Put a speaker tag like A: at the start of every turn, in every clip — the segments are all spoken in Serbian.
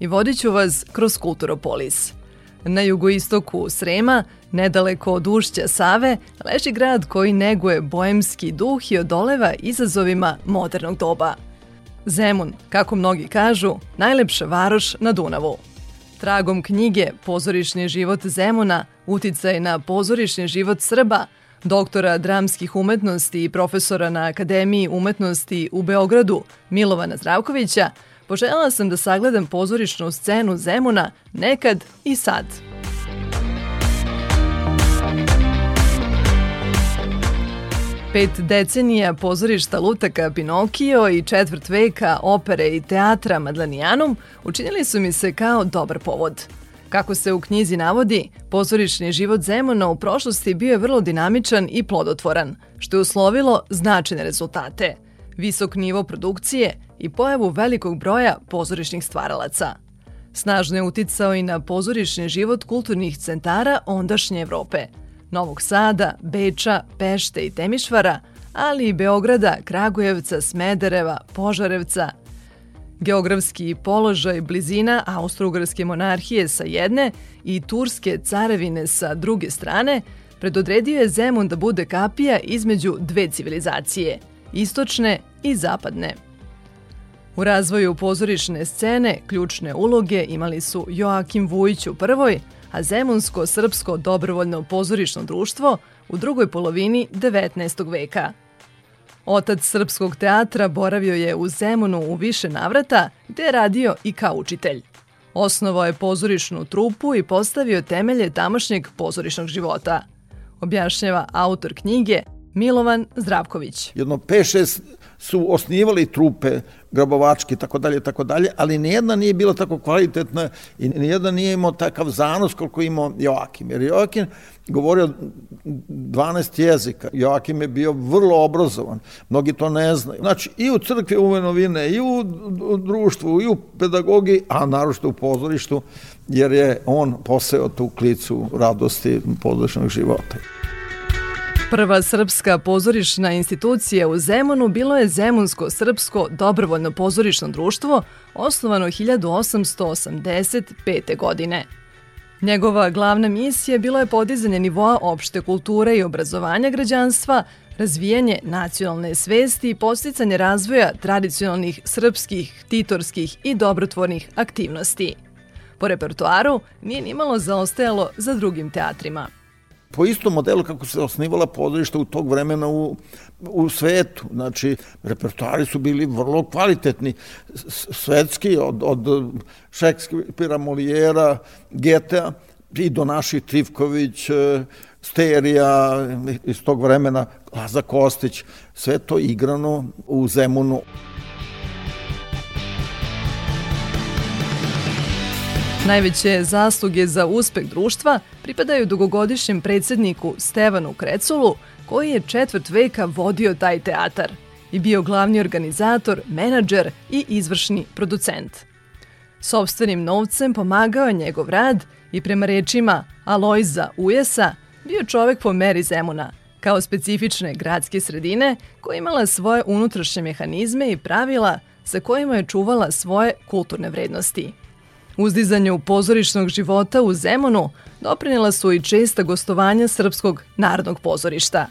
A: i vodit ću vas kroz Kulturopolis. Na jugoistoku Srema, nedaleko od ušća Save, leži grad koji neguje bojemski duh i odoleva izazovima modernog doba. Zemun, kako mnogi kažu, najlepša varoš na Dunavu. Tragom knjige Pozorišni život Zemuna, uticaj na pozorišni život Srba, doktora dramskih umetnosti i profesora na Akademiji umetnosti u Beogradu Milovana Zdravkovića, poželjala sam da sagledam pozorišnu scenu Zemuna nekad i sad. Pet decenija pozorišta Lutaka Pinokio i četvrt veka opere i teatra Madlanijanum učinili su mi se kao dobar povod. Kako se u knjizi navodi, pozorišni život Zemuna u prošlosti bio je vrlo dinamičan i plodotvoran, što je uslovilo značajne rezultate, visok nivo produkcije i pojavu velikog broja pozorišnih stvaralaca. Snažno je uticao i na pozorišni život kulturnih centara ondašnje Evrope, Novog Sada, Beča, Pešte i Temišvara, ali i Beograda, Kragujevca, Smedereva, Požarevca, Geografski položaj blizina Austro-Ugarske monarhije sa jedne i Turske carevine sa druge strane predodredio je Zemun da bude kapija između dve civilizacije, istočne i zapadne. U razvoju pozorišne scene ključne uloge imali su Joakim Vujić u prvoj, a Zemunsko srpsko dobrovoljno pozorišno društvo u drugoj polovini 19. veka – Otac srpskog teatra boravio je u Zemunu u više navrata, gde je radio i kao učitelj. Osnovao je pozorišnu trupu i postavio temelje tamošnjeg pozorišnog života. Objašnjava autor knjige Milovan Zdravković.
B: Jedno 5-6 su osnivali trupe grabovački, tako dalje, tako dalje, ali nijedna nije bila tako kvalitetna i nijedna nije imao takav zanos koliko imao Joakim. Jer Joakim govorio 12 jezika. Joakim je bio vrlo obrazovan. Mnogi to ne znaju. Znači, i u crkvi uve novine, i u društvu, i u pedagogiji, a naročito u pozorištu, jer je on poseo tu klicu radosti pozorišnog života.
A: Prva srpska pozorišna institucija u Zemunu bilo je Zemunsko srpsko dobrovoljno pozorišno društvo, osnovano 1885. godine. Njegova glavna misija bila je podizanje nivoa opšte kulture i obrazovanja građanstva, razvijanje nacionalne svesti i posticanje razvoja tradicionalnih srpskih, titorskih i dobrotvornih aktivnosti. Po repertoaru nije nimalo zaostajalo za drugim teatrima –
B: po istom modelu kako se osnivala pozorišta u tog vremena u, u svetu. Znači, repertoari su bili vrlo kvalitetni, svetski, od, od Šekspira, Molijera, Getea i do naših Trivković, e, Sterija iz tog vremena, Laza Kostić, sve to igrano u Zemunu.
A: Najveće zasluge za uspeh društva pripadaju dugogodišnjem predsedniku Stevanu Kreculu, koji je četvrt veka vodio taj teatar i bio glavni organizator, menadžer i izvršni producent. Sobstvenim novcem pomagao je njegov rad i prema rečima Alojza Ujesa bio čovek po meri Zemuna, kao specifične gradske sredine koja imala svoje unutrašnje mehanizme i pravila sa kojima je čuvala svoje kulturne vrednosti – Uzdizanju pozorišnog života u Zemunu doprinila su i česta gostovanja Srpskog narodnog pozorišta.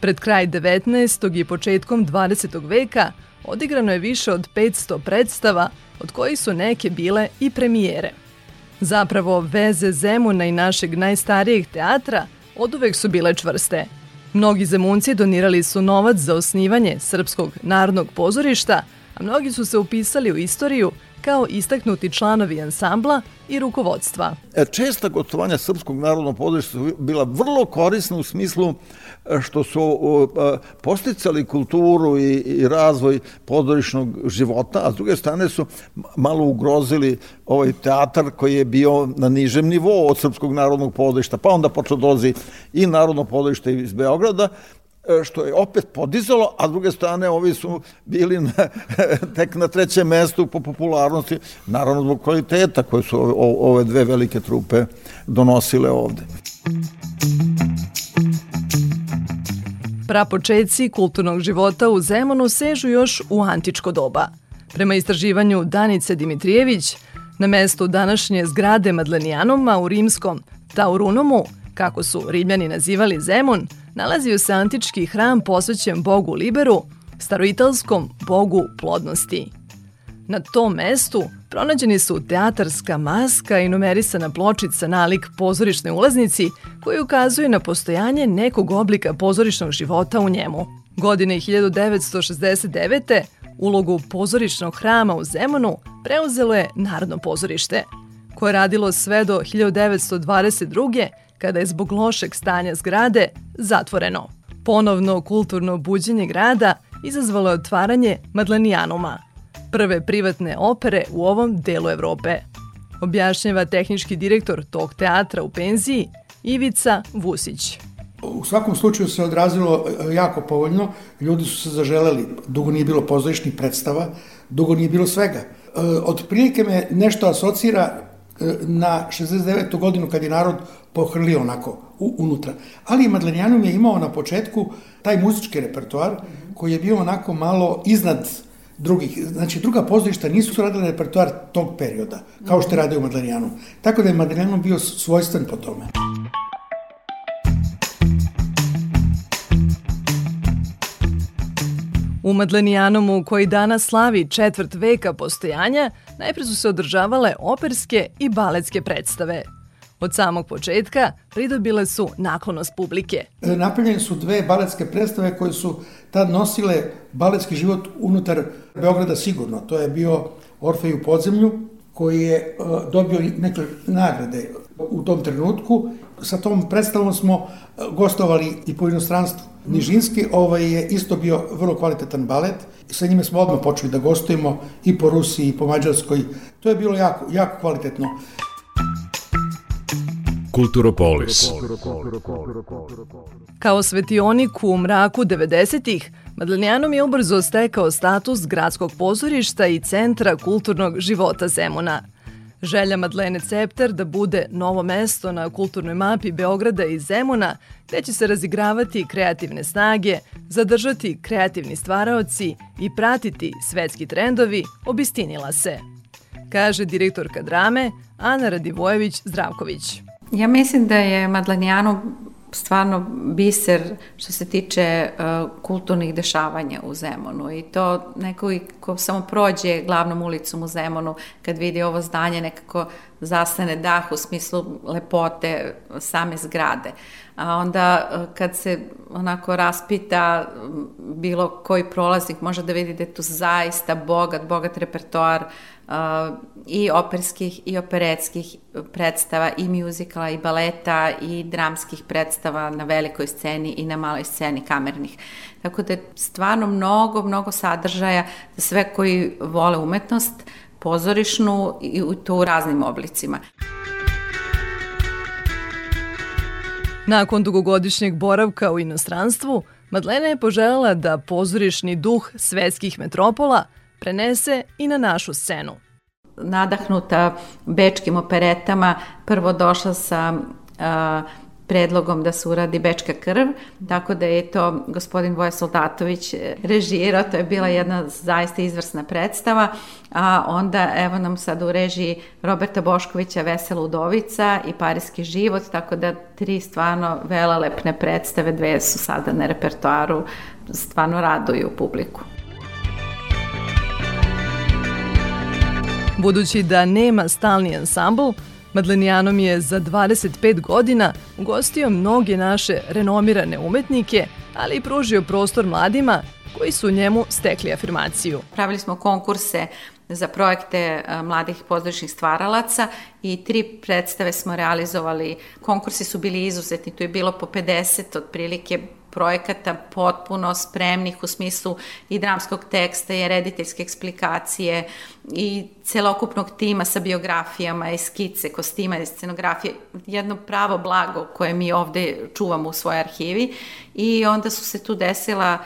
A: Pred kraj 19. i početkom 20. veka odigrano je više od 500 predstava, od kojih su neke bile i premijere. Zapravo, veze Zemuna i našeg najstarijeg teatra oduvek su bile čvrste. Mnogi zemunci donirali su novac za osnivanje Srpskog narodnog pozorišta, mnogi su se upisali u istoriju kao istaknuti članovi ansambla i rukovodstva.
B: E, česta gostovanja Srpskog narodnog pozorišta su bila vrlo korisna u smislu e, što su e, posticali kulturu i, razvoj pozorišnog života, a s druge strane su malo ugrozili ovaj teatar koji je bio na nižem nivou od Srpskog narodnog pozorišta, pa onda počeo dolazi i Narodno pozorište iz Beograda, što je opet podizalo, a s druge strane ovi su bili na, tek na trećem mestu po popularnosti, naravno zbog kvaliteta koje su ove, ove dve velike trupe donosile ovde.
A: Prapočeci kulturnog života u Zemunu sežu još u antičko doba. Prema istraživanju Danice Dimitrijević, na mestu današnje zgrade Madlenijanuma u rimskom Taurunomu, kako su Rimljani nazivali Zemun, nalazio se antički hram posvećen bogu Liberu, staroitalskom bogu plodnosti. Na tom mestu pronađeni su teatarska maska i numerisana pločica nalik pozorišnoj ulaznici koji ukazuje na postojanje nekog oblika pozorišnog života u njemu. Godine 1969. ulogu pozorišnog hrama u Zemunu preuzelo je Narodno pozorište, koje je radilo sve do 1922 kada je zbog lošeg stanja zgrade zatvoreno. Ponovno kulturno buđenje grada izazvalo je otvaranje Madlenijanuma, prve privatne opere u ovom delu Evrope. Objašnjava tehnički direktor tog teatra u penziji Ivica Vusić.
C: U svakom slučaju se odrazilo e, jako povoljno, ljudi su se zaželeli, dugo nije bilo pozorišnih predstava, dugo nije bilo svega. E, od prilike me nešto asocira na 69. godinu kad je narod pohrlio onako u, unutra. Ali Madlenjanum je imao na početku taj muzički repertoar koji je bio onako malo iznad drugih, znači druga pozorišta nisu radile repertoar tog perioda, kao što je radio u Madlenjanu. Tako da je Madlenjanum bio svojstven po tome.
A: U Madlenijanomu, koji danas slavi četvrt veka postojanja, najpre su se održavale operske i baletske predstave. Od samog početka pridobile su naklonost publike.
C: E, napravljene su dve baletske predstave koje su tad nosile baletski život unutar Beograda sigurno. To je bio Orfej u podzemlju, koji je e, dobio neke nagrade u tom trenutku. Sa tom predstavom smo e, gostovali i po inostranstvu. Nižinski ovaj je isto bio vrlo kvalitetan balet. Sa njime smo odmah počeli da gostujemo i po Rusiji i po Mađarskoj. To je bilo jako, jako kvalitetno.
D: Kulturopolis.
A: Kao svetionik u mraku 90-ih, Madlenijanom je ubrzo stekao status gradskog pozorišta i centra kulturnog života Zemuna. Želja Madlene Cepter da bude novo mesto na kulturnoj mapi Beograda i Zemuna, gde će se razigravati kreativne snage, zadržati kreativni stvaraoci i pratiti svetski trendovi, obistinila se. Kaže direktorka drame Ana Radivojević-Zdravković.
E: Ja mislim da je Madlenjanu stvarno biser što se tiče uh, kulturnih dešavanja u Zemunu i to neko ko samo prođe glavnom ulicom u Zemunu kad vidi ovo zdanje nekako zastane dah u smislu lepote same zgrade. A onda uh, kad se onako raspita bilo koji prolaznik može da vidi da je tu zaista bogat, bogat repertoar i operskih i operetskih predstava i muzikala i baleta i dramskih predstava na velikoj sceni i na maloj sceni kamernih. Tako da je stvarno mnogo, mnogo sadržaja za sve koji vole umetnost, pozorišnu i to u raznim oblicima.
A: Nakon dugogodišnjeg boravka u inostranstvu, Madlena je poželjela da pozorišni duh svetskih metropola – prenese i na našu scenu.
E: Nadahnuta bečkim operetama, prvo došla sa predlogom da se uradi Bečka krv, tako da je to gospodin Voja Soldatović režirao, to je bila jedna zaista izvrsna predstava, a onda evo nam sad u režiji Roberta Boškovića Vesela udovica i Parijski život, tako da tri stvarno velelepne predstave, dve su sada na repertoaru, stvarno raduju publiku.
A: Budući da nema stalni ansambl, Madlenijanom je za 25 godina ugostio mnoge naše renomirane umetnike, ali i pružio prostor mladima koji su njemu stekli afirmaciju.
E: Pravili smo konkurse za projekte e, mladih pozorišnih stvaralaca i tri predstave smo realizovali. Konkursi su bili izuzetni, tu je bilo po 50 otprilike projekata potpuno spremnih u smislu i dramskog teksta i rediteljske eksplikacije i celokupnog tima sa biografijama i skice, kostima i scenografije. Jedno pravo blago koje mi ovde čuvamo u svojoj arhivi i onda su se tu desila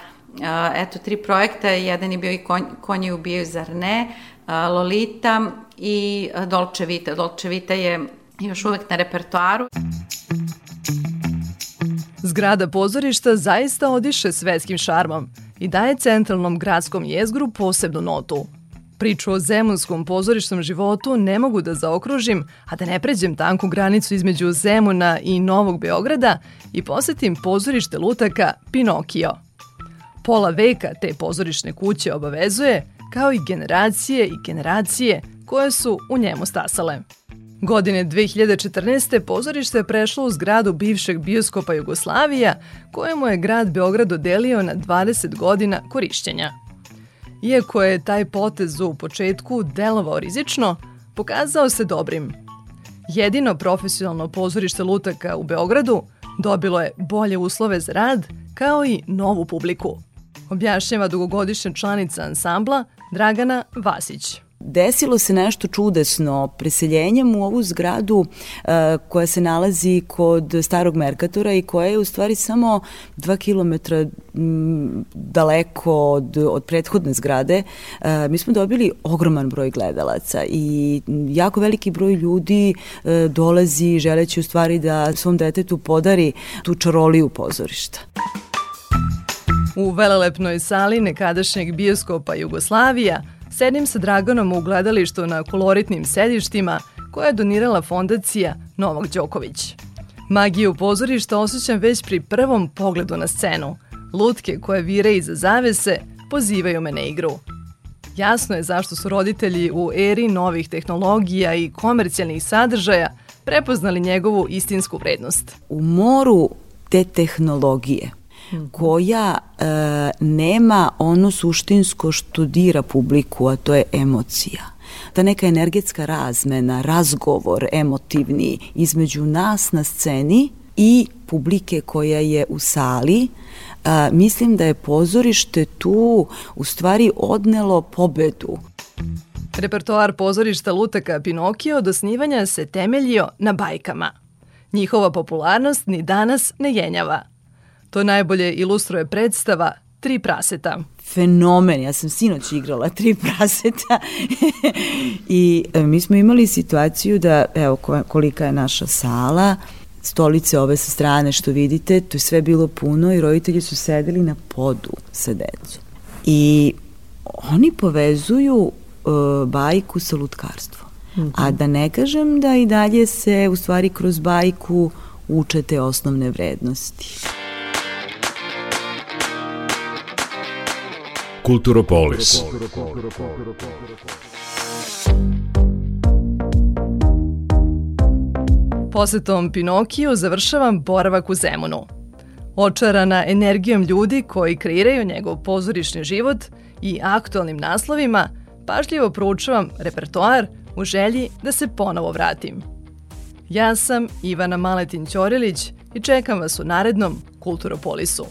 E: eto, tri projekta, jedan je bio i konj, konji ubijaju, zar ne, Lolita i Dolce Vita. Dolce Vita je još uvek na repertoaru.
A: Zgrada pozorišta zaista odiše svetskim šarmom i daje centralnom gradskom jezgru posebnu notu. Priču o zemunskom pozorišnom životu ne mogu da zaokružim, a da ne pređem tanku granicu između Zemuna i Novog Beograda i posetim pozorište lutaka Pinokio. Pola veka te pozorišne kuće obavezuje, kao i generacije i generacije koje su u njemu stasale. Godine 2014. pozorište je prešlo u zgradu bivšeg bioskopa Jugoslavija, kojemu je grad Beograd dodelio na 20 godina korišćenja. Iako je taj potez u početku delovao rizično, pokazao se dobrim. Jedino profesionalno pozorište lutaka u Beogradu dobilo je bolje uslove za rad, kao i novu publiku. Objašnjava dugogodišnja članica ansambla Dragana Vasić
F: desilo se nešto čudesno preseljenjem u ovu zgradu uh, koja se nalazi kod starog Merkatora i koja je u stvari samo dva kilometra daleko od, od prethodne zgrade. Uh, mi smo dobili ogroman broj gledalaca i jako veliki broj ljudi uh, dolazi želeći u stvari da svom detetu podari tu čaroliju pozorišta.
A: U velelepnoj sali nekadašnjeg bioskopa Jugoslavija Sedim sa Draganom u gledalištu na koloritnim sedištima koje je donirala fondacija Novak Đoković. Magiju pozorišta osjećam već pri prvom pogledu na scenu. Lutke koje vire iza zavese pozivaju me na igru. Jasno je zašto su roditelji u eri novih tehnologija i komercijalnih sadržaja prepoznali njegovu istinsku vrednost.
F: U moru te tehnologije koja e, nema ono suštinsko što dira publiku, a to je emocija ta neka energetska razmena, razgovor emotivni između nas na sceni i publike koja je u sali, a, mislim da je pozorište tu u stvari odnelo pobedu.
A: Repertoar pozorišta Lutaka Pinokio od osnivanja se temeljio na bajkama. Njihova popularnost ni danas ne jenjava – To najbolje ilustruje predstava Tri praseta.
F: Fenomen, ja sam sinoć igrala Tri praseta i e, mi smo imali situaciju da, evo kolika je naša sala, stolice ove sa strane što vidite, to je sve bilo puno i roditelji su sedeli na podu sa decom. I oni povezuju uh, bajku sa lutkarstvom. Mm -hmm. A da ne kažem da i dalje se u stvari kroz bajku učete osnovne vrednosti.
D: Kulturopolis.
A: Posetom Pinokiju završavam boravak u Zemunu. Očarana energijom ljudi koji kreiraju njegov pozorišni život i aktualnim naslovima, pažljivo proučavam repertoar u želji da se ponovo vratim. Ja sam Ivana Maletin Ćorilić i čekam vas u narednom Kulturopolisu.